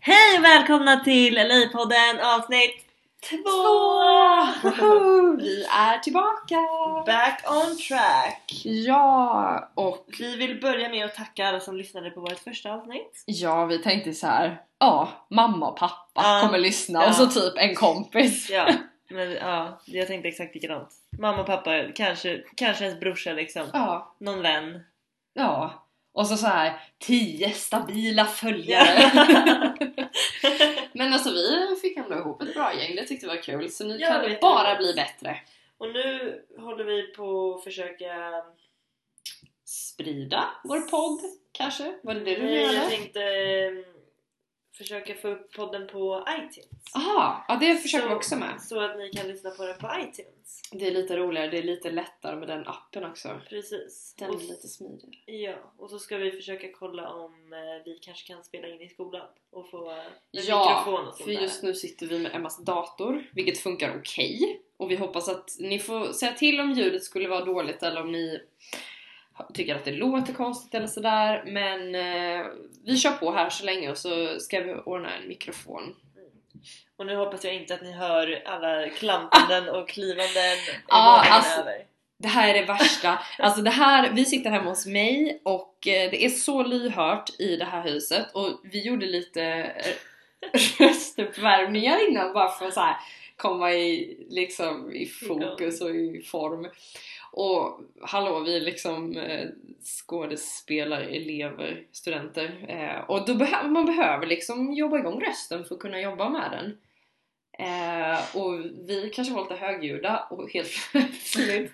Hej och välkomna till LA-podden avsnitt två! Woho! Vi är tillbaka! Back on track! Ja, och Vi vill börja med att tacka alla som lyssnade på vårt första avsnitt. ja, vi tänkte så här. Ja, mamma och pappa Ja. kommer lyssna Ja. och så typ en kompis. Ja, men ja, jag tänkte exakt likadant. Mamma och pappa, kanske, kanske ens brorsa liksom. Ja, Någon vän. ja. Och så så här tio stabila följare. Men alltså vi fick ändå ihop ett bra gäng, det tyckte vi var kul. Så nu Ja, kan det det bara jätteroligt. bli bättre. och nu håller vi på att försöka... Sprida vår podd kanske? Var det det du Nej, jag menade? tänkte eh, försöka få upp podden på iTunes. Aha, ja det försöker Så- vi också med. Så att ni kan lyssna på den på iTunes. Det är lite roligare, det är lite lättare med den appen också. Precis. Den Och är lite smidigare. Ja, och så ska vi försöka kolla om eh, vi kanske kan spela in i skolan och få en Ja, mikrofon och sånt för där. just nu sitter vi med Emmas dator, vilket funkar okej. Och vi hoppas att ni får säga till om ljudet skulle vara dåligt eller om ni tycker att det låter konstigt eller sådär. Men eh, vi kör på här så länge och så ska vi ordna en mikrofon. Och nu hoppas jag inte att ni hör alla klampanden och klivanden i Ah, alltså- över. Det här är det värsta. Alltså det här, vi sitter hemma hos mig och eh, det är så lyhört i det här huset och vi gjorde lite eh, röstuppvärmningar innan bara för att så här komma i, liksom, i fokus och i form. Och hallå, vi är liksom eh, skådespelare, elever, studenter. Eh, och då behöver man behöver liksom jobba igång rösten för att kunna jobba med den. Eh, och vi kanske var lite högljudda och helt plötsligt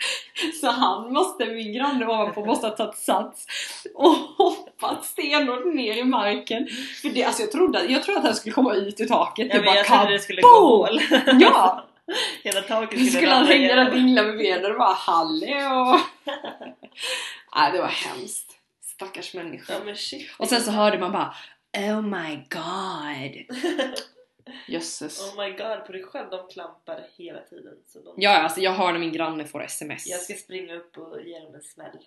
så han måste, min granne ovanpå måste ha tagit sats och hoppat stenhårt ner i marken. För det, alltså jag trodde, jag trodde att han skulle komma ut ur taket. Ja, det men jag bara trodde det skulle gå hål. Ja! Hela taket Nu skulle han hänga där ner. dingla med benen och bara hallå! Nej det var hemskt. Stackars människa. Ja men shit. Och sen så hörde man bara Oh my god! Jösses. Oh my god, på dig själv, de klampar hela tiden. Så de... Ja, alltså jag hör när min granne får sms. Jag ska springa upp och ge dem en smäll.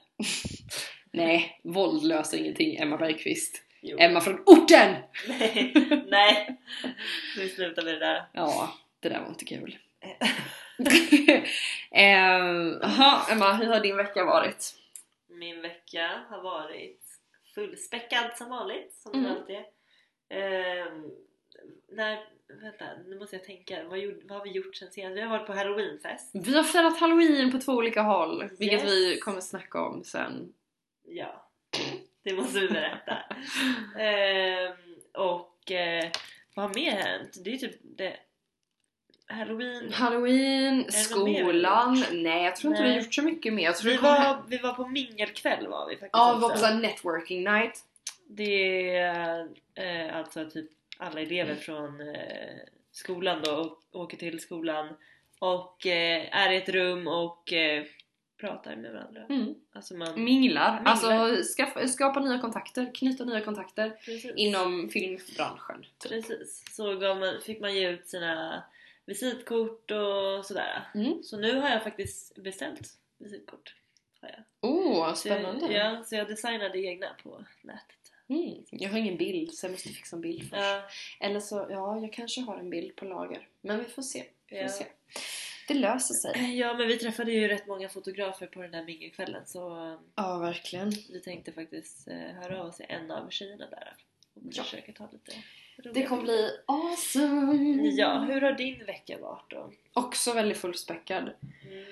Nej, våld löser ingenting, Emma Bergqvist. Jo. Emma från orten! Nej, nej. Nu slutar vi det där. Ja, det där var inte kul. Ehm, Jaha, Emma, hur har din vecka varit? Min vecka har varit fullspäckad som vanligt, som Mm. den alltid är. Ehm, när, vänta, nu måste jag tänka. Vad, gjorde, vad har vi gjort sen senast? Vi har varit på halloweenfest. Vi har firat halloween på två olika håll, vilket Yes. vi kommer snacka om sen. Ja, det måste vi berätta. Ehm, och eh, vad har mer hänt? Det är typ det. Halloween. Halloween, vi skolan, nej jag tror inte vi Nej. har gjort så mycket mer. Vi kommer- var, vi var på mingelkväll var vi faktiskt Ja, vi var på också. sån här networking night. Det är eh, alltså typ alla elever från eh, skolan då och åker till skolan och eh, är i ett rum och eh, pratar med varandra. Mm. Alltså man... Minglar, Minglar. alltså skaffa, skapa nya kontakter, knyta nya kontakter Precis. inom filmbranschen. Typ. Precis. Så man, fick man ge ut sina visitkort och sådär. Mm. Så nu har jag faktiskt beställt visitkort. Har jag. Oh, Så jag, spännande! ja, så jag designade egna på nätet. Mm. Jag har ingen bild så jag måste fixa en bild först. Ja, Eller så, ja, jag kanske har en bild på lager. Men vi får se. Vi får Ja. se. Det löser sig. ja men vi träffade ju rätt många fotografer på den där mingelkvällen så Ja, verkligen. vi tänkte faktiskt eh, höra av sig en av tjejerna där och Ja. försöka ta lite roliga Det kommer bli awesome! Ja, hur har din vecka varit då? Också väldigt fullspäckad. Mm.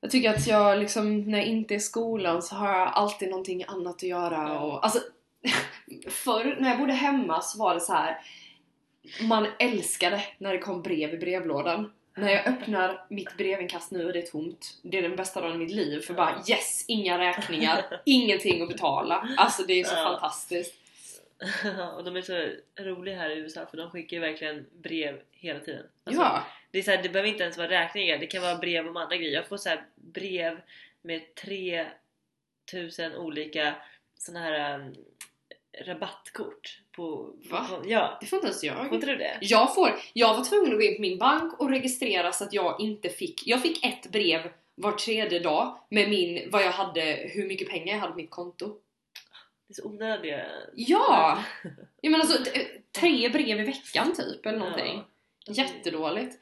Jag tycker att jag liksom, när jag inte är i skolan så har jag alltid någonting annat att göra och alltså Förr när jag bodde hemma så var det så här. Man älskade när det kom brev i brevlådan. När jag öppnar mitt brevinkast nu och det är tomt. Det är den bästa dagen i mitt liv för bara yes, inga räkningar, ingenting att betala. Alltså det är så fantastiskt. och de är så roliga här i USA för de skickar ju verkligen brev hela tiden. Alltså, Ja, det, är så här, det behöver inte ens vara räkningar, det kan vara brev om andra grejer. Jag får så här brev med 3000 olika såna här um, rabattkort på... Va? på ja, det får inte ens får jag. inte du det? Jag, får, jag var tvungen att gå in på min bank och registrera så att jag inte fick... Jag fick ett brev var tredje dag med min, vad jag hade, hur mycket pengar jag hade på mitt konto. Det är så onödiga... Ja! Jag menar alltså, tre brev i veckan typ eller någonting. Ja. Jättedåligt.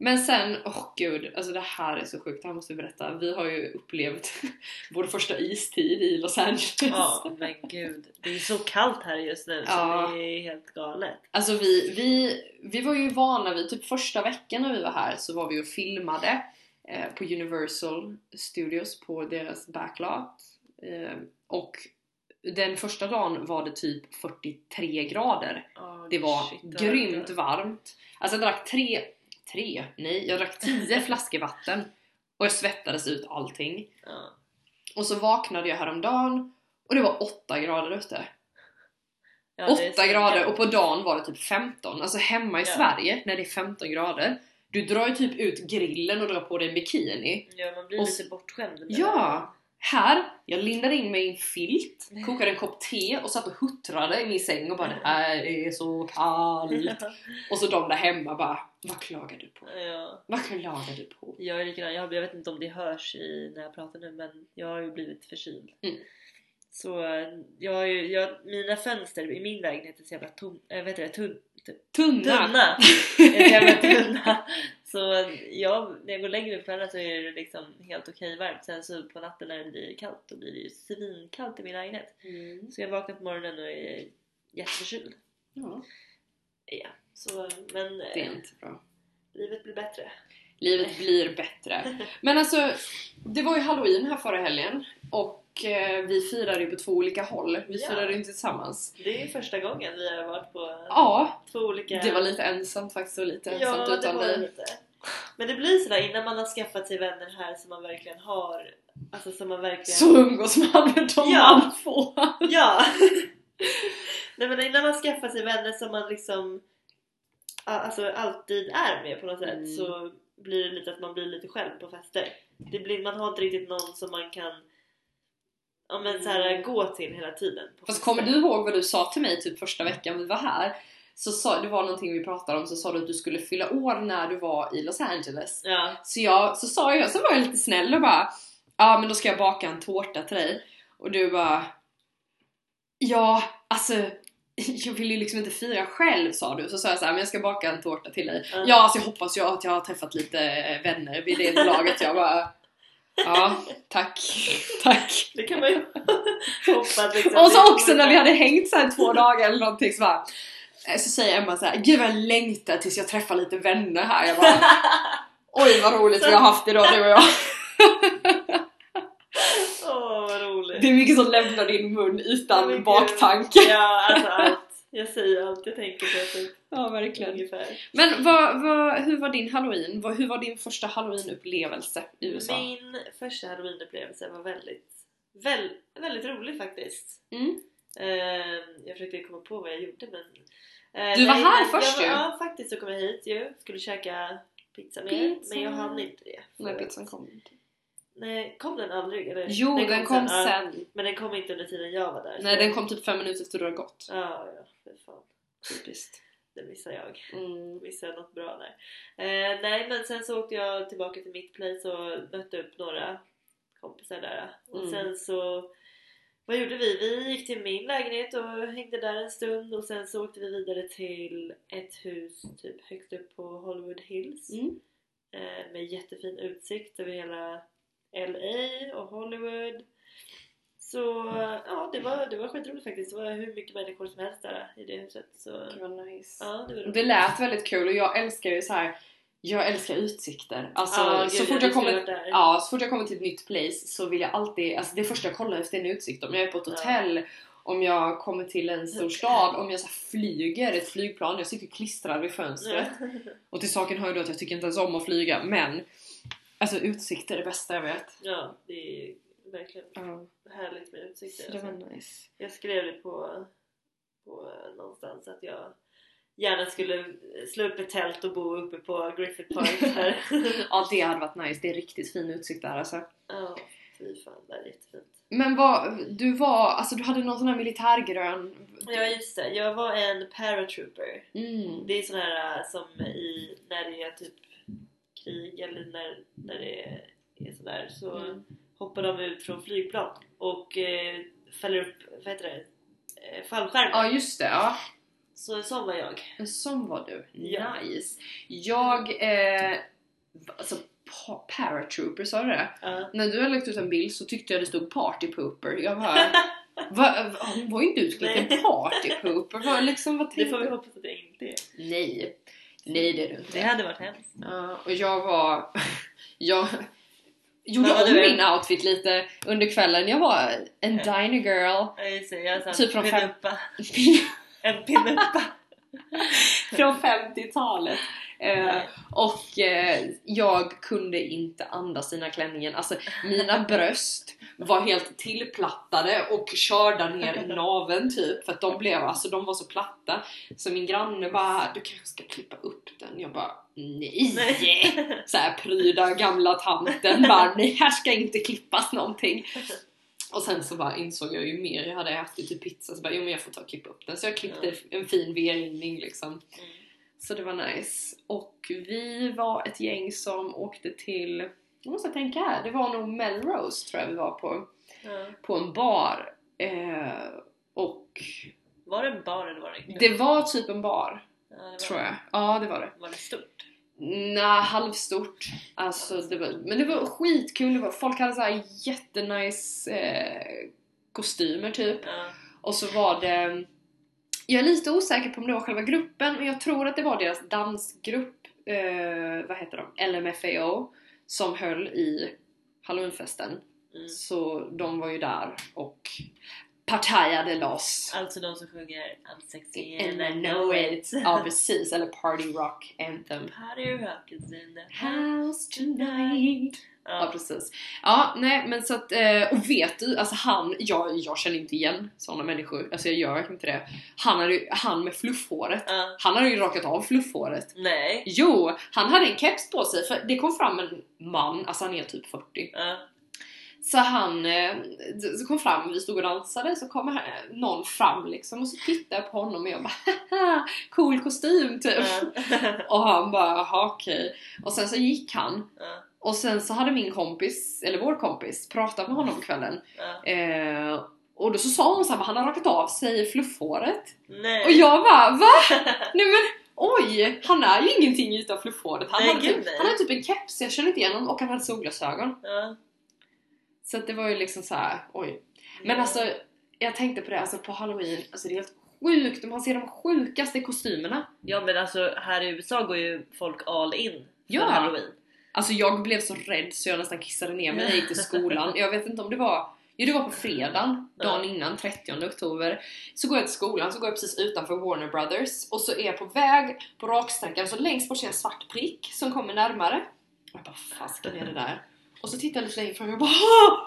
Men sen, åh gud, alltså det här är så sjukt, det här måste vi berätta. Vi har ju upplevt vår första istid i Los Angeles. Ja men gud, det är så kallt här just nu Ja. så det är helt galet. Alltså vi, vi, vi var ju vana vid, typ första veckan när vi var här så var vi och filmade eh, på Universal Studios på deras backlot. Eh, och den första dagen var det typ 43 grader. Oh, Det var shit, grymt varmt. Alltså jag drack tre, tre, nej jag drack tio flaskor vatten och jag svettades ut allting. Ja. Och så vaknade jag häromdagen och det var 8 grader ute. Ja, det är 8 så grader och på dagen var det typ 15. Alltså hemma i Ja. Sverige när det är 15 grader, du drar ju typ ut grillen och drar på dig en bikini. Ja man blir Och lite bortskämd. Ja! Här, jag lindade in mig i en filt, kokade en kopp te och satt och huttrade i min säng och bara det här är så kallt. Och så de där hemma bara Vad klagar du på? ja. Vad klagar du på? Jag är likadan, jag, jag vet inte om det hörs i, när jag pratar nu men jag har ju blivit förkyld. Mm. Så eh, jag har jag, mina fönster i min lägenhet är så jävla tom, äh, vet du det, tunn, Tunna! tunna. Så jag, när jag går längre på kvällen så är det liksom helt okej varmt. Sen så på natten när det blir kallt då blir det ju svinkallt i min lägenhet. Mm. Så jag vaknar på morgonen och är jätteförkyld. Ja, Ja, så men det är eh, inte bra. livet blir bättre. Livet blir bättre. Men alltså, det var ju halloween här förra helgen och eh, vi firade ju på två olika håll. Vi Ja. firade ju inte tillsammans. Det är första gången vi har varit på Ja, två olika... det var lite ensamt faktiskt och lite Ja, ensamt det utan var dig. lite. Men det blir sådär innan man har skaffat sig vänner här som man verkligen har Alltså som man verkligen... Så umgås man med dem Ja. man får. Ja! Nej men innan man skaffar sig vänner som man liksom Alltså alltid är med på något sätt Mm. så blir det lite att man blir lite själv på fester. Det blir, man har inte riktigt någon som man kan ja, men så här, Mm. gå till hela tiden. Fast kommer du ihåg vad du sa till mig typ första veckan vi var här? Så sa, det var någonting vi pratade om, så sa du att du skulle fylla år när du var i Los Angeles. Ja. Så, jag, så sa jag, så var jag lite snäll och bara Ja men då ska jag baka en tårta till dig. Och du bara Ja, alltså jag vill ju liksom inte fira själv sa du. Så sa jag så här, men jag ska baka en tårta till dig. Ja. Ja, alltså jag hoppas ju att jag har träffat lite vänner vid det laget. Jag bara Ja, tack, tack. Det kan man ju hoppas liksom. Och så också när vi hade hängt så här två dagar eller någonting så bara eh, Så säger Emma så här, gud jag längtar tills jag träffar lite vänner här. Jag bara Oj vad roligt vi har haft idag du och jag. Åh vad roligt. Det är mycket som lämnar din mun utan gud. baktanke. Ja, alltså allt. Jag säger allt jag tänker på typ, Ja, verkligen. ungefär. Men vad, vad, hur var din halloween? Vad, hur var din första halloween-upplevelse i USA? Min första halloweenupplevelse var väldigt, väl, väldigt rolig faktiskt. Mm. Eh, jag försökte komma på vad jag gjorde men... eh, Du var nej, här men först ju. Ja, faktiskt så kom jag hit ju. Skulle käka pizza med Pizza. men jag hann inte det. Att- pizzan kom. Nej, kom den aldrig? Eller? Jo, den, kom ja. sen. men den kom inte under tiden jag var där. Nej, så- den kom typ fem minuter efter du har gått. Ja, ja, för fan. Typiskt. Det missar jag. Mm. missade något bra där. Eh, nej men sen så åkte jag tillbaka till mitt place och mötte upp några kompisar där. Och Mm. sen så vad gjorde vi? Vi gick till min lägenhet och hängde där en stund och sen så åkte vi vidare till ett hus typ högst upp på Hollywood Hills Mm. eh, med jättefin utsikt över hela LA och Hollywood. Så ja, det var, det var skitroligt faktiskt. Det var hur mycket människor som helst där i det huset. Så Det var nice. ja, det. Det lät väldigt kul och jag älskar ju så här. Jag älskar utsikter. Alltså Ja, gud, så, fort jag jag kommer, ja, så fort jag kommer till ett nytt place så vill jag alltid, alltså det första jag kollar efter är en utsikt. Om jag är på ett Ja. hotell, om jag kommer till en stor stad, om jag så här flyger ett flygplan. Jag sitter klistrad vid fönstret. Och till saken hör ju då att jag tycker inte ens om att flyga men Alltså utsikter är det bästa jag vet. Ja, det är verkligen Ja, härligt med utsikter. så det Alltså. var nice. Jag skrev det på, på någonstans att jag gärna skulle slå upp ett tält och bo uppe på Griffith Park där. Ja det hade varit nice, det är riktigt fin utsikt där alltså. ja, fy fan, det är jättefint. Men vad, du var, alltså du hade någon sån här militärgrön... Ja just det, jag var en paratrooper. Mm. Det är sån här äh, som i, när det är typ krig eller när, när det är, är sådär så Mm. hoppar de ut från flygplan och eh, fäller upp, vad heter det, eh, fallskärmar. Ja just det, ja. Så sån var jag. En sån var du. Ja. Nice. Jag, eh, alltså pa- paratrooper sa du det? Ja. När du hade lagt ut en bild så tyckte jag det stod party pooper. Jag bara, va, va, hon var ju inte utklädd till Nej. en party pooper. Vad, liksom, vad Det får vi hoppas att det inte är. Nej. Nej det är du Det inte. hade varit hemskt. Ja, och jag var... Jag gjorde om du? min outfit lite under kvällen. Jag var en diner girl. Ja, det, Typ från fem- pinuppa. En pinuppa. från 50-talet. Eh, och eh, jag kunde inte andas i den här klänningen. Alltså mina bröst var helt tillplattade och körda ner i naveln typ för att de blev, alltså de var så platta. Så min granne bara, du kanske ska klippa upp den. Jag bara, nej! Nej. Så här pryda gamla tanten bara, nej här ska inte klippas någonting. Och sen så bara insåg jag ju mer jag hade ätit typ pizza så bara, jo men jag får ta och klippa upp den. Så jag klippte en fin V-ringning liksom. Mm. Så det var nice. Och vi var ett gäng som åkte till, jag måste tänka här, det var nog Melrose tror jag vi var på, Ja. på en bar. Eh, och Var det en bar eller var det en klubb? det var typ en bar, ja, det tror jag. Ja, det var det. Var det stort? Nej, halvstort. Alltså, det var, men det var skitkul. Det var, folk hade så här jättenice eh, kostymer typ. Ja. Och så var det... Jag är lite osäker på om det var själva gruppen, men jag tror att det var deras dansgrupp, eh, vad heter de? LMFAO, som höll i halloweenfesten. Mm. Så de var ju där och partajade loss. Alltså de som sjunger I'm sexy And and I know it. Ja precis, eller Party Rock Anthem. Party rock is in the. House tonight. Ja precis. Ja nej men så att, eh, och vet du, alltså han, jag, jag känner inte igen sådana människor, alltså jag gör verkligen inte det. Han, hade, han med fluffhåret, Ja. han hade ju rakat av fluffhåret. Nej. Jo, han hade en keps på sig för det kom fram en man, alltså han är typ 40. Ja. Så han eh, så kom fram, vi stod och dansade, så kom här, någon fram liksom och så tittade jag på honom och jag bara haha, cool kostym typ. Ja. Och han bara jaha okej. Och sen så gick han Ja. Och sen så hade min kompis, eller vår kompis, pratat med honom kvällen. Ja. Eh, och då så sa hon såhär, han har rakat av sig fluffhåret. Nej. Och jag bara va? Nej men oj! Han är ju ingenting utan fluffhåret. Han, Nej, hade, typ, han hade typ en keps, jag kände inte igen honom och han hade solglasögon. Ja. Så att det var ju liksom så här, oj. Men alltså, jag tänkte på det, alltså på halloween, alltså det är helt sjukt, man ser de sjukaste kostymerna. Ja men alltså här i USA går ju folk all in för Ja. halloween. Alltså jag blev så rädd så jag nästan kissade ner mig när jag gick till skolan. Jag vet inte om det var Jo det var på fredagen, dagen innan, 30 oktober. Så går jag till skolan, så går jag precis utanför Warner Brothers och så är jag på väg på raksträckan så längst bort ser jag en svart prick som kommer närmare. Och jag bara fasken är det där? Och så tittar jag lite längre fram och jag bara "Åh!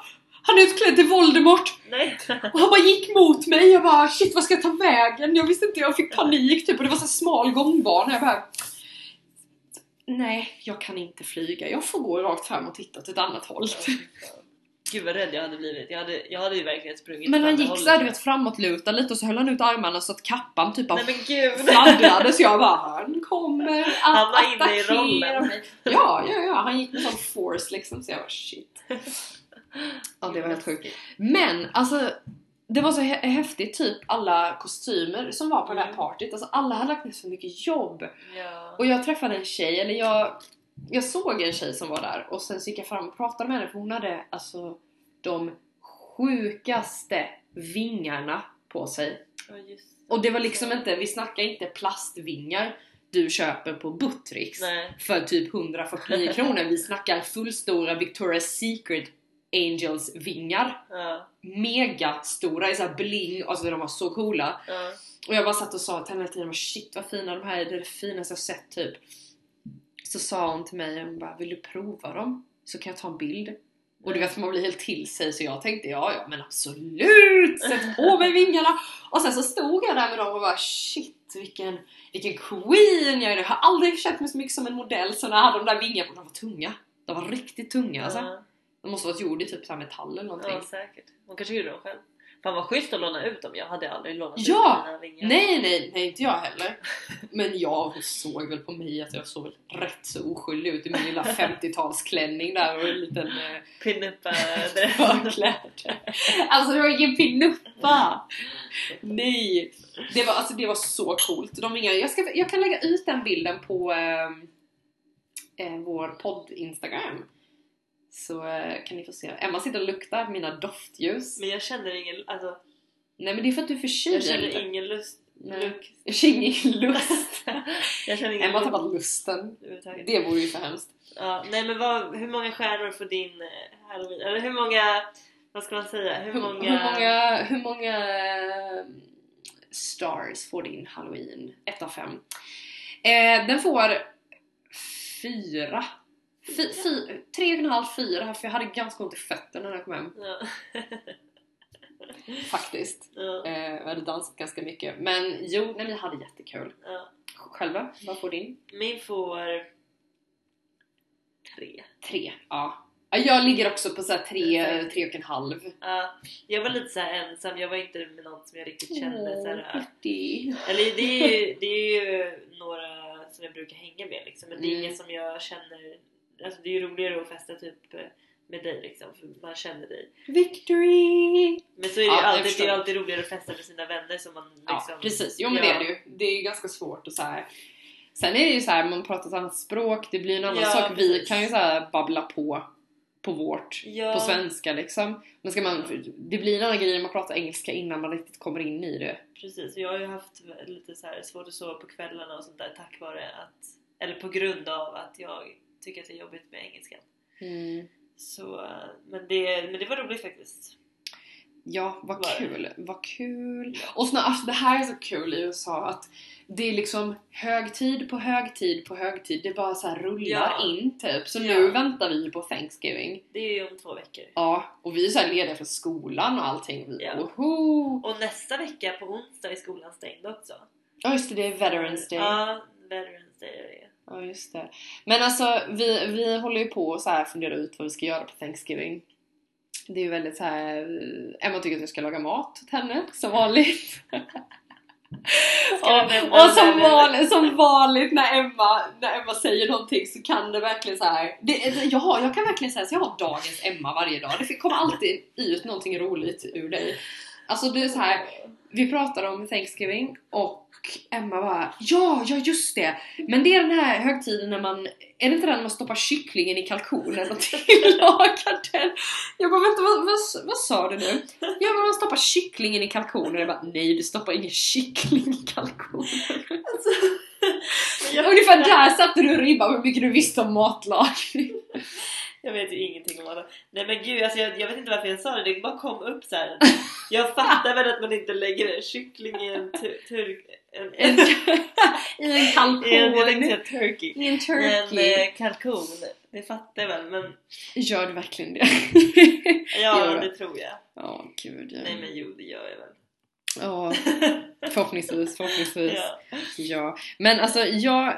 Han är utklädd till Voldemort! Nej. Och han bara gick mot mig, jag bara shit vad ska jag ta vägen? Jag visste inte, jag fick panik typ och det var så smal gångbana. Jag bara Nej, jag kan inte flyga. Jag får gå rakt fram och titta åt ett annat håll. Gud vad rädd jag hade blivit. Jag hade, jag hade ju verkligen sprungit Men han gick såhär du vet framåtlutad lite och så höll han ut armarna så att kappan typ av Nej men gud! fladdrade så jag bara han kommer att Han var inne i rollen. mig. Ja, ja, ja, han gick med sån force liksom så jag bara shit. Ja det var helt sjukt. Men alltså det var så hä- häftigt typ alla kostymer som var på det här Mm. partyt. Alltså alla hade lagt ner så mycket jobb. Ja. Och jag träffade en tjej, eller jag, jag såg en tjej som var där och sen så gick jag fram och pratade med henne för hon hade alltså de sjukaste vingarna på sig. Ja, just Och det var liksom inte, vi snackar inte plastvingar du köper på Buttricks Nej. för typ 149 kronor. Vi snackar fullstora Victoria's Secret Angels vingar. Ja. Megastora i såhär bling, alltså de var så coola. Ja. Och jag bara satt och sa till henne hela tiden, shit vad fina de här är, det är det finaste jag sett typ. Så sa hon till mig, hon bara, vill du prova dem? Så kan jag ta en bild. Och du vet man blir helt till sig så jag tänkte ja ja men absolut! Sätt på mig vingarna! Och sen så stod jag där med dem och bara shit vilken, vilken queen jag är! Jag har aldrig känt mig så mycket som en modell så när jag hade de där vingarna, de var tunga. De var riktigt tunga alltså. Ja. De måste varit gjorda i typ så här metall eller någonting. ja, säkert. Hon kanske gjorde dem själv. Fan vad schysst att låna ut dem, jag hade aldrig lånat Ja! ut mina vingar. Nej, nej, nej inte jag heller. Men jag såg väl på mig att jag såg väl rätt så oskyldig ut i min lilla 50-talsklänning där och en liten eh, Pinuppa. Alltså det var ingen pinuppa! Nej! Det var, alltså, det var så coolt. De inga, jag, ska, jag kan lägga ut den bilden på eh, eh, vår podd-instagram. Så eh, kan ni få se. Emma sitter och luktar mina doftljus. Men jag känner ingen, alltså, Nej men det är för att du är jag förkyld. känner ingen lust. Luk. Jag känner ingen lust. jag känner ingen Emma har tappat lusten. Det vore ju för hemskt. Ja, nej men vad, hur många stjärnor får din eh, halloween? Eller hur många, vad ska man säga? Hur Hur, många? hur många, hur många eh, stars får din halloween? 1 av 5. Eh, den får fyra. Fy, fy, tre och en halv, fyra för jag hade ganska ont i fötterna när jag kom hem. Ja. Faktiskt. ja, Eh, jag hade dansat ganska mycket. Men jo, nej, jag hade jättekul. ja. Själva, vad får din? Min får tre. Tre. Ja. Ja, Jag ligger också på så här tre, tre och en halv. Ja, jag var lite så här ensam, jag var inte med någon som jag riktigt kände så här. Eller det är, ju, det är ju några som jag brukar hänga med liksom, men det är Mm. ingen som jag känner Alltså det är ju roligare att festa typ med dig liksom, för man känner dig. Victory! Men så är det Ja, ju alltid, det är alltid roligare att festa med sina vänner som man liksom... Ja, precis. Jo men det är det ju. Det är ju ganska svårt att så här. Sen är det ju så här, man pratar ett annat språk, det blir en annan Ja, sak. Vi precis. kan ju så här babbla på på vårt, Ja. på svenska liksom. Men ska man, det blir en annan grej när man pratar engelska innan man riktigt kommer in i det. Precis, jag har ju haft lite så här svårt att sova på kvällarna och sånt där tack vare att, eller på grund av att jag tycker att det är jobbigt med engelskan. Så, eh, men det, men det var roligt faktiskt. Ja, vad Var det? kul, vad kul. Och såna, alltså, det här är så kul i USA att det är liksom högtid på högtid på högtid. Det bara så här rullar Ja. in typ. Så Ja. nu väntar vi på Thanksgiving. Det är ju om två veckor. Ja, och vi är så här lediga från skolan och allting. Vi, Ja. Woho! Och nästa vecka på onsdag är skolan stängd också. Ja just det, det är Veterans Day. Ja, Veterans Day är det. Ja just det. Men alltså vi, vi håller ju på och så här fundera ut vad vi ska göra på Thanksgiving. Det är ju väldigt så här. Emma tycker att jag ska laga mat till henne som vanligt. Och, du och som, vanligt, som vanligt när Emma, när Emma säger någonting så kan det verkligen så här. Det, jag, har, jag kan verkligen säga så jag har dagens Emma varje dag. Det kommer alltid ut någonting roligt ur dig. Alltså det är så här. Vi pratar om Thanksgiving och Emma bara Ja, ja just det! Men det är den här högtiden när man Är det inte den när man stoppar kycklingen i kalkonen och tillagar den? Jag bara vänta vad, vad, vad sa du nu? Ja men man stoppar kycklingen i kalkonen Jag bara nej du stoppar ingen kyckling i kalkonen Alltså, Ungefär där satte du ribban hur mycket du visste om matlagning jag vet ju ingenting om det. Nej men gud, alltså jag, jag vet inte varför jag sa det. Det bara kom upp så här. Jag fattar väl att man inte lägger en kyckling i en. En, I en kalkon i en, jag tänkte säga turkey. I en turkey eh, kalkon. Det fattar jag väl men Gör du verkligen det? ja det. tror jag. Ja, gud ja. Nej men jo det gör jag väl. Ja, förhoppningsvis, förhoppningsvis. ja. Ja, men alltså jag,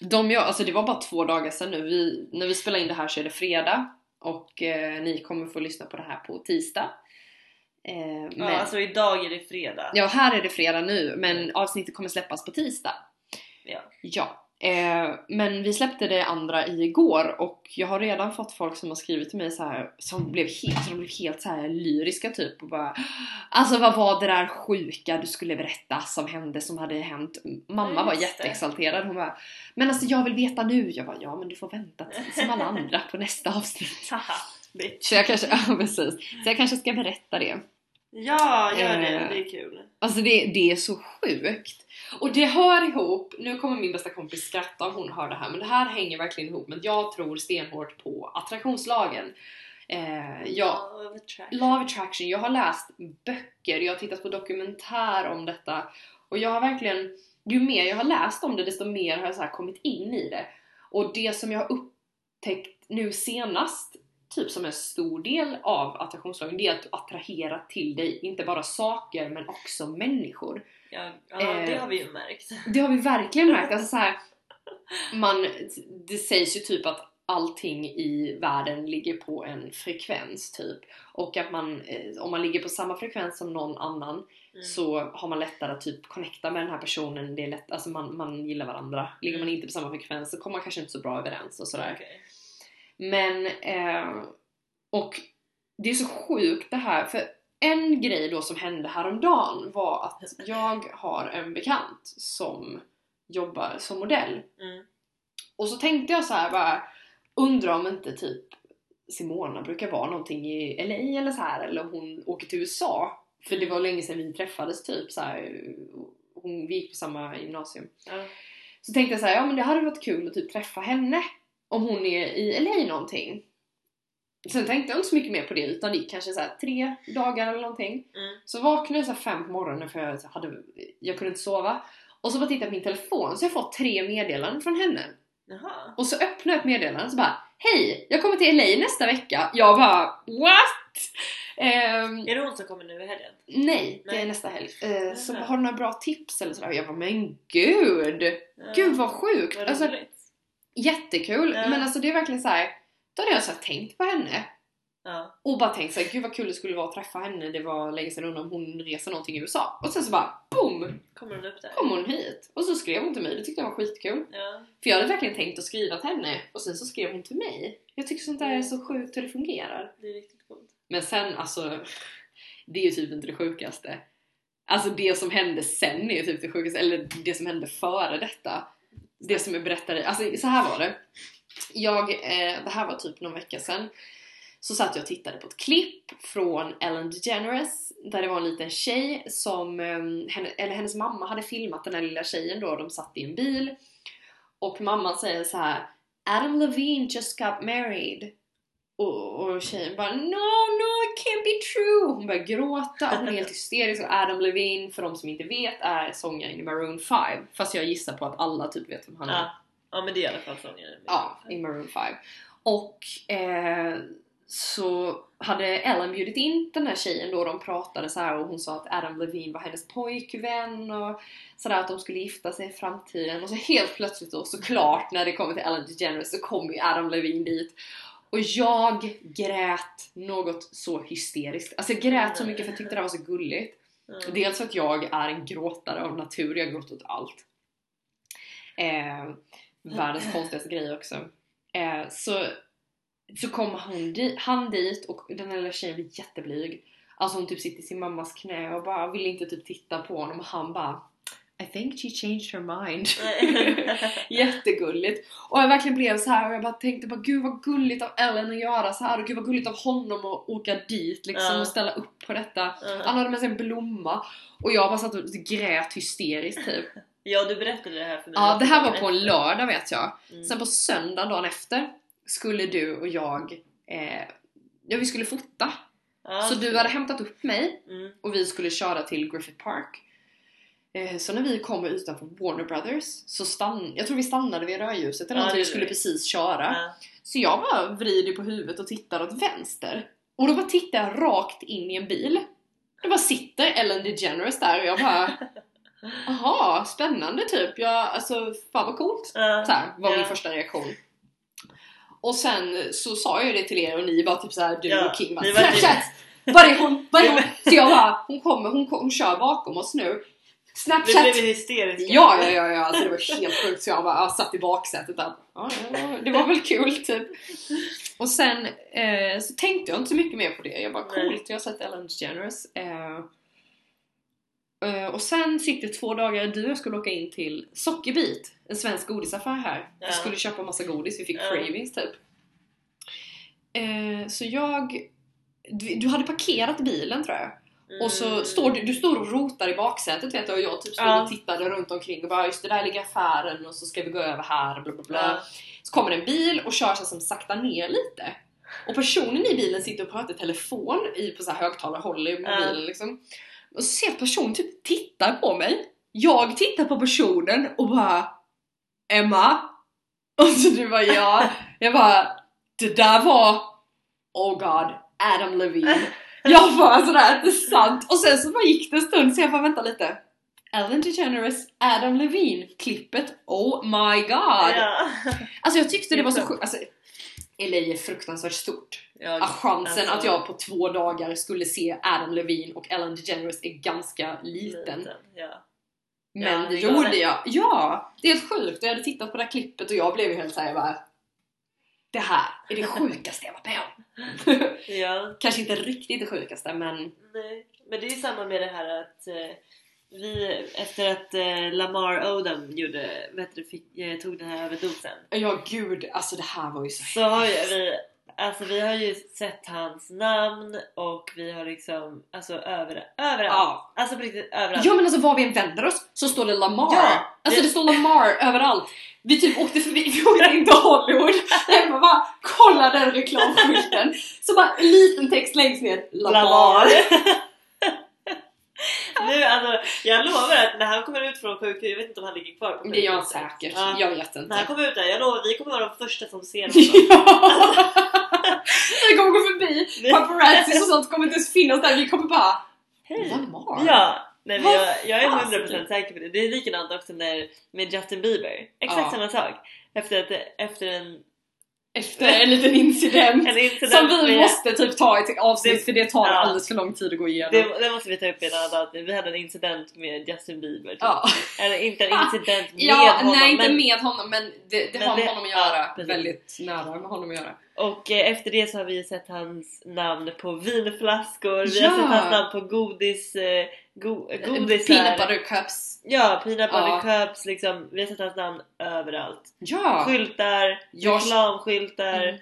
de jag, alltså det var bara två dagar sedan nu. Vi, när vi spelar in det här så är det fredag och eh, ni kommer få lyssna på det här på tisdag. Eh, men, ja alltså idag är det fredag. ja, här är det fredag nu men avsnittet kommer släppas på tisdag. Ja. Ja. Eh, men vi släppte det andra igår och jag har redan fått folk som har skrivit till mig så här som blev helt, som blev helt så här lyriska typ och bara Alltså vad var det där sjuka du skulle berätta som hände som hade hänt? Mamma var jätteexalterad, hon bara Men alltså jag vill veta nu! Jag bara ja men du får vänta till, som alla andra på nästa avsnitt. Så jag kanske, ja precis. Så jag kanske ska berätta det. Ja, gör det. Eh. Det är kul. Alltså det, det är så sjukt. Och det hör ihop, nu kommer min bästa kompis skratta om hon hör det här, men det här hänger verkligen ihop med att jag tror stenhårt på attraktionslagen. Eh, jag, Love attraction. Love attraction, jag har läst böcker, jag har tittat på dokumentär om detta och jag har verkligen, ju mer jag har läst om det desto mer har jag så här kommit in i det. Och det som jag har upptäckt nu senast, typ som en stor del av attraktionslagen, det är att attrahera till dig inte bara saker men också människor. Ja, ja Eh. det har vi ju märkt. Det har vi verkligen märkt. Alltså så här, man, det sägs ju typ att allting i världen ligger på en frekvens typ. Och att man, eh, om man ligger på samma frekvens som någon annan Mm. så har man lättare att typ connecta med den här personen. Det är lätt, alltså man, man gillar varandra. Ligger man Mm. inte på samma frekvens så kommer man kanske inte så bra överens och sådär. Okej. Men, eh, och det är så sjukt det här, för en grej då som hände häromdagen var att jag har en bekant som jobbar som modell. Mm. Och så tänkte jag så här bara, undrar om inte typ Simona brukar vara någonting i LA eller så här eller hon åker till USA. För det var länge sedan vi träffades typ så här. Hon, vi gick på samma gymnasium. Ja. Så tänkte jag så här, ja men det hade varit kul att typ träffa henne om hon är i LA någonting. Sen tänkte jag inte så mycket mer på det utan det gick kanske så här tre dagar eller någonting. Mm. Så vaknade jag så fem på morgonen för jag, så hade, jag kunde inte sova. Och så bara tittade jag på min telefon så jag fått tre meddelanden från henne. Jaha. Och så öppnade jag ett meddelande och så bara Hej! Jag kommer till LA nästa vecka. Jag bara What? Ehm, Är det hon som kommer nu i helgen? nej, det är nästa helg. Eh, så Jaha. har du några bra tips eller sådär? Jag bara men gud! Ja. Gud vad sjukt! Vad Alltså, roligt. Jättekul! Ja. Men alltså det är verkligen så här. Då hade jag så tänkt på henne Ja. och bara tänkt såhär, gud vad kul det skulle vara att träffa henne. Det var länge sedan undrar om hon reser någonting i USA. Och sen så bara BOOM! Kommer hon upp där? Kom hon hit. Och så skrev hon till mig, det tyckte jag var skitkul. Ja. För jag hade verkligen tänkt att skriva till henne och sen så skrev hon till mig. Jag tycker sånt där är så sjukt hur det fungerar. Det är riktigt coolt. Men sen alltså, det är ju typ inte det sjukaste. Alltså det som hände sen är ju typ det sjukaste, eller det som hände före detta. Det som jag berättade, alltså så här var det. Jag, eh, det här var typ någon vecka sedan. Så satt jag och tittade på ett klipp från Ellen DeGeneres där det var en liten tjej som, ehm, henne, eller hennes mamma hade filmat den här lilla tjejen då, de satt i en bil. Och mamman säger så här Adam Levine just got married. Och, och tjejen bara No, no, it can't be true! Hon börjar gråta och hon är helt hysterisk och Adam Levine, för de som inte vet, är sångaren i Maroon 5. Fast jag gissar på att alla typ vet vem han är. Ja. ja men det är i alla fall sångaren. Ja, i Maroon 5. Och eh, så hade Ellen bjudit in den här tjejen då, de pratade så här och hon sa att Adam Levine var hennes pojkvän och sådär att de skulle gifta sig i framtiden och så helt plötsligt då såklart när det kommer till Ellen DeGeneres så kommer ju Adam Levine dit och jag grät något så hysteriskt. Alltså jag grät så mycket för jag tyckte det var så gulligt. Ja. Dels för att jag är en gråtare av natur, jag gråter åt allt. Eh, världens konstigaste grej också. Eh, så, så kom han, di- han dit och den här lilla tjejen blir jätteblyg. Alltså hon typ sitter i sin mammas knä och bara vill inte typ titta på honom och han bara I think she changed her mind. Jättegulligt. Och jag verkligen blev så här och jag bara tänkte bara gud vad gulligt av Ellen att göra så här och gud vad gulligt av honom att åka dit liksom Ja. och ställa upp på detta. Ja. Han hade med sig en blomma och jag bara satt och grät hysteriskt typ. Ja du berättade det här för mig. Ja, det här var på en lördag vet jag. Mm. Sen på söndag dagen efter skulle du och jag, eh, ja vi skulle fota. Ja, Så du hade hämtat upp mig Mm. och vi skulle köra till Griffith Park. Eh, så när vi kommer utanför Warner Brothers så stann, jag tror vi stannade vid rödljuset eller Ja, någonting det och skulle precis köra. Ja. Så jag bara vrider på huvudet och tittar åt vänster. Och då bara tittar jag rakt in i en bil. Då bara sitter Ellen DeGeneres där och jag bara Jaha, spännande typ. Jag, alltså fan vad coolt. Ja. Så här, var min Ja. första reaktion. Och sen så sa jag det till er och ni bara typ såhär du Ja, och Kim bara var typ- Snapchat! Var är hon? Var är hon? Så jag bara, hon kommer, hon, hon kör bakom oss nu. Snapchat! blev hysteriska. Ja, ja, ja, ja, alltså det var helt sjukt så jag bara jag satt i baksätet där. Ja, det var väl kul typ. Och sen eh, så tänkte jag inte så mycket mer på det. Jag bara coolt, jag har sett Ellen DeGeneres. Eh, eh, och sen gick det två dagar, du och jag skulle åka in till Sockerbit, en svensk godisaffär här. Vi skulle köpa massa godis, vi fick cravings typ. Eh, så jag, du, du hade parkerat bilen tror jag. Och så Mm. står du, du står och rotar i baksätet vet jag och jag typ stod Ja. och tittade runt omkring och bara just det där ligger affären och så ska vi gå över här bla bla bla. Ja. Så kommer en bil och kör så som sakta ner lite. Och personen i bilen sitter och pratar i telefon i, på så här högtalarhåll i mobilen Ja. liksom. Och så ser jag att personen typ tittar på mig. Jag tittar på personen och bara Emma? Och så du bara ja. Jag bara det där var Oh god, Adam Levine. Jag bara sådär, det är sant. Och sen så bara gick det en stund så jag bara vänta lite. Ellen DeGeneres, Adam Levine, klippet Oh my god! Ja. Alltså jag tyckte det var så sjukt, alltså LA är fruktansvärt stort. Ja, chansen alltså, att jag på två dagar skulle se Adam Levine och Ellen DeGeneres är ganska liten. Ja. Men Ja, det gjorde jag. Ja! Det är helt sjukt. Jag hade tittat på det här klippet och jag blev ju helt såhär bara Det här är det sjukaste jag varit med om. ja. Kanske inte riktigt det sjukaste men Nej. Men det är ju samma med det här att eh, vi efter att eh, Lamar Odom gjorde, vet du, fick, eh, tog den här överdosen ja gud, alltså det här var ju så så har ju vi Alltså vi har ju sett hans namn och vi har liksom, alltså över, överallt. Ja. Alltså på riktigt överallt. Ja men alltså var vi än vänder oss så står det Lamar. Ja, alltså det- det står Lamar överallt. Vi typ åkte förbi, vi åkte in till Hollywood. Jag bara, bara kolla den reklamskylten. Så bara en liten text längst ner. Lamar. nu alltså, jag lovar att när han kommer ut från sjukhuset, jag vet inte om han ligger kvar på Det gör han sjukhuset. säkert. Ja. Jag vet När han inte. kommer ut där, jag lovar vi kommer vara de första som ser honom. ja! Vi kommer gå förbi, paparazzi och sånt kommer inte ens finnas där. Vi kommer bara Hej. Lamar? Ja! Nej, men jag, jag är fasiken? 100% säker på det. Det är likadant också när, med Justin Bieber. Exakt Ja. samma sak. Efter, att, efter en, Efter en liten incident. en incident Som vi med- måste typ ta ett avsnitt Det- för det tar ja. alldeles för lång tid att gå igenom. det, det måste vi ta upp i ett annat avsnitt. Vi hade en incident med Justin Bieber. Typ. Ja. Eller inte en incident med Ja, honom. nej inte men, med honom men det, det Men har med honom att ja, göra. precis. Väldigt nära med honom att göra. Och eh, efter det så har vi sett hans namn på vinflaskor. Vi Ja. har sett hans namn på godis, eh, go, godisar. Peanut butter cups. Ja, peanut butter Ja. cups liksom. Vi har sett hans namn överallt. Ja! Skyltar, Jag- reklamskyltar. Mm.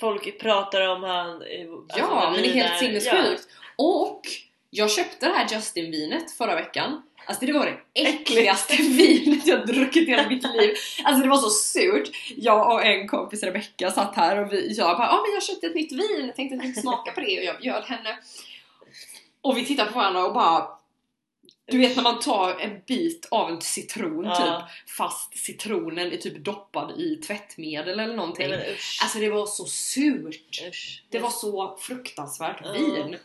Folk pratar om han. eh, alltså, Ja, men det är helt sinnessjukt. Och jag köpte det här Justin-vinet förra veckan. Alltså det var det äckligaste vinet jag druckit i hela mitt liv. Alltså det var så surt. Jag och en kompis Rebecca satt här och vi, jag bara ah, men jag köpte ett nytt vin, jag tänkte att vi smaka på det och jag bjöd henne. Och vi tittade på varandra och bara du vet när man tar en bit av en citron Ja. typ fast citronen är typ doppad i tvättmedel eller någonting. Nej. Alltså det var så surt. usch. Det var så fruktansvärt Ja. vin.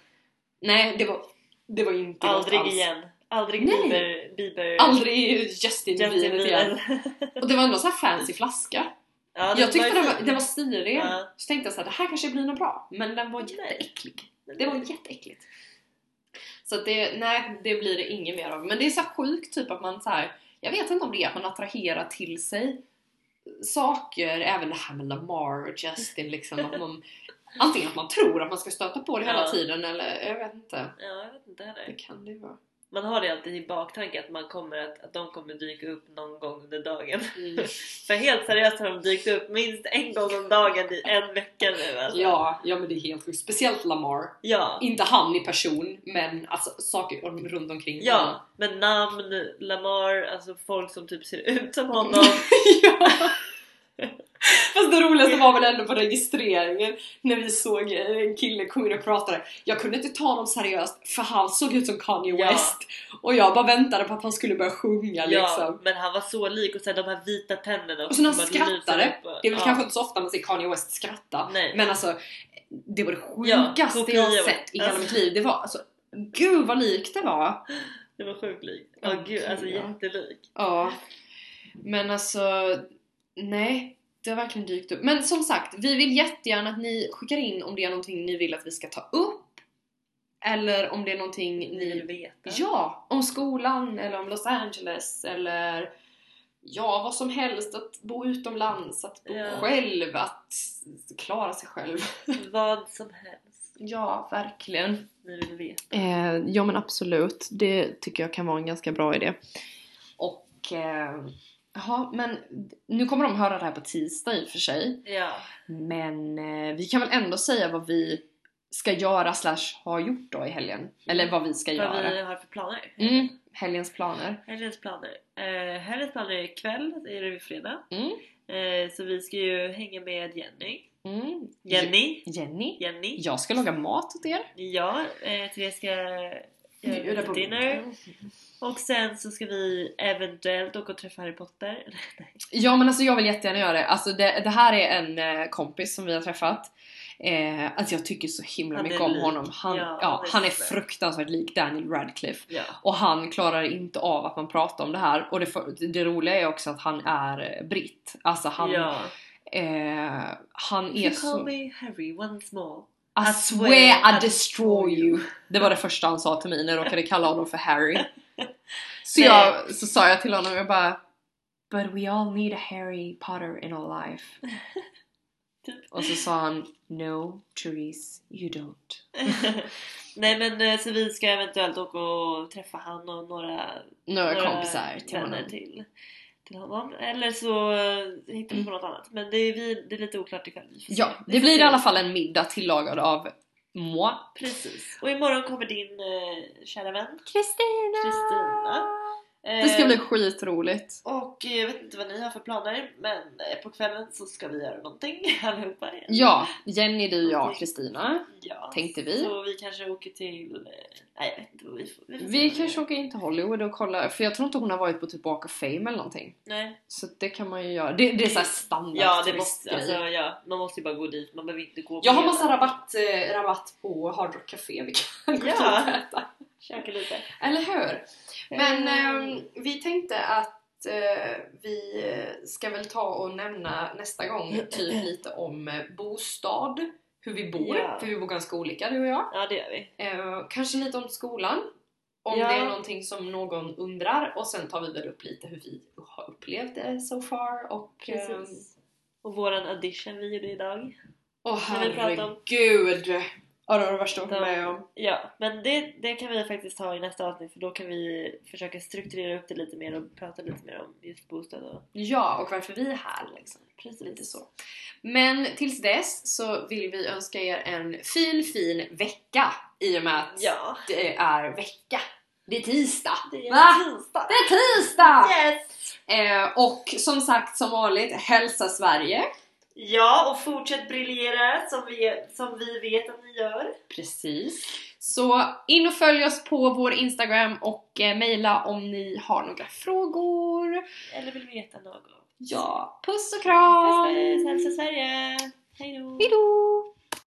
Nej, det var, det var inte gott Aldrig alls. igen. Aldrig Nej. Bieber. Bieber Aldrig Justin, Justin vinet igen. Bieber. Och det var ändå så här fancy flaska. ja, jag tyckte den var, den var stilig. Ja. Så tänkte jag så här, det här kanske blir något bra. Men den var jätteäcklig. Det var jätteäckligt. Så att det, nej, det blir det inget mer av. Men det är så sjukt typ att man så här, jag vet inte om det är att man attraherar till sig saker, även det här med Lamar och Justin liksom. Att man, antingen att man tror att man ska stöta på det hela Ja. tiden eller jag vet inte. Ja, jag vet inte Det heller. kan det ju vara. Man har det alltid i baktanke att, man kommer att, att de kommer dyka upp någon gång under dagen. Mm. För helt seriöst har de dykt upp minst en gång om dagen i en vecka nu alltså. Ja, ja men det är helt sjukt. Speciellt Lamar. Ja. Inte han i person, men alltså saker runt omkring Ja, men namn, Lamar, alltså folk som typ ser ut som honom. ja. Fast det roligaste var väl ändå på registreringen när vi såg en kille komma in och pratade. Jag kunde inte ta honom seriöst för han såg ut som Kanye Ja. West. Och jag bara väntade på att han skulle börja sjunga Ja, liksom. men han var så lik och sen de här vita tänderna Och så när han skrattade. och- Det är väl ja. kanske inte så ofta man ser Kanye West skratta. Nej. Men alltså, det var det sjukaste jag har sett i hela alltså. mitt liv. Det var alltså, gud vad likt det var. Det var sjukt likt. Ja, Ja gud, alltså gud, ja. jättelik. Ja. Men alltså, nej. Det har verkligen dykt upp. Men som sagt, vi vill jättegärna att ni skickar in om det är någonting ni vill att vi ska ta upp. Eller om det är någonting Ni vill veta. Ja! Om skolan, eller om Los Angeles, eller... Ja, vad som helst. Att bo utomlands, att bo Ja. själv, att klara sig själv. Vad som helst. Ja, verkligen. Ni vill veta. Eh, ja men absolut, det tycker jag kan vara en ganska bra idé. Och eh, jaha, men nu kommer de höra det här på tisdag i och för sig. Ja. Men eh, vi kan väl ändå säga vad vi ska göra slash har gjort då i helgen. Eller vad vi ska Vad göra. vi har för planer. Mm, helgens planer. Helgens planer. Eh, helgens planer är ikväll, är det fredag. Mm, Eh, så vi ska ju hänga med Jenny. mm. Jenny. Jenny. Jenny. Jag ska laga mat åt er. Ja, eh, Therese ska göra dinner. Och sen så ska vi eventuellt åka och träffa Harry Potter. Ja men alltså jag vill jättegärna göra det. Alltså det, det här är en eh, kompis som vi har träffat. Eh, alltså jag tycker så himla Han mycket om lik. honom. Han, Ja, ja, han är han är fruktansvärt lik Daniel Radcliffe. Ja. Och han klarar inte av att man pratar om det här. Och det, för, det roliga är också att han är eh, britt. Alltså han, ja. eh, han är you call så... me Harry once more. I I swear I destroy you. Det var det första han sa till mig när jag råkade kalla honom för Harry. Så, jag, så sa jag till honom, jag bara But we all need a Harry Potter in our life. Typ. Och så sa han No, Therese, you don't. Nej men eh, så vi ska eventuellt åka och träffa han och några, Några några kompisar till honom. till, till honom. Eller så eh, hittar vi på något annat. Men det är, vi, det är lite oklart ikväll. Ja, det blir i alla fall en middag tillagad av moi. Precis. Och imorgon kommer din eh, kära vän Kristina! Kristina. Eh, Det ska bli skitroligt. Och eh, jag vet inte vad ni har för planer men eh, på kvällen så ska vi göra någonting allihopa igen. Ja, Jenny, du, jag och Kristina. ja. tänkte vi. Så vi kanske åker till... eh, Nej jag vet inte vad vi får. Vi, får Vi kanske åker in till Hollywood och kollar, för jag tror inte hon har varit på typ Walk of Fame eller någonting. Nej. Så det kan man ju göra. Det, det är såhär standard Ja, det måste, turistgrej. alltså, ja, man måste ju bara gå dit, man behöver inte gå Jag har massa rabatt, eh, rabatt på Hard Rock Café vi kan gå Ja. och äta. Käka lite. Eller hur? Men Mm. ehm, vi tänkte att eh, vi eh, ska väl ta och nämna nästa gång typ lite om eh, bostad, hur vi bor, Ja. för vi bor ganska olika du och jag. Ja det gör vi. Eh, kanske lite om skolan, om Ja. det är någonting som någon undrar och sen tar vi väl upp lite hur vi har upplevt det so far och... ehm, Precis. Och våran audition vi gjorde idag. Åh om- herregud! Ja det var det värsta jag varit med om. Ja, men det, det kan vi faktiskt ta i nästa avsnitt för då kan vi försöka strukturera upp det lite mer och prata lite mer om just bostad och Ja, och varför vi är här liksom. precis. Lite så. Men tills dess så vill vi önska er en fin, fin vecka i och med att Ja. det är vecka. Det är tisdag. Det är Va? tisdag. Det är tisdag! Yes! Eh, och som sagt, som vanligt, hälsa Sverige. Ja, och fortsätt briljera som vi, som vi vet att ni gör. Precis. Så in och följ oss på vår Instagram och eh, mejla om ni har några frågor. Eller vill veta något. Ja, puss och kram! Puss puss, hälsa Sverige! Hejdå! Hejdå!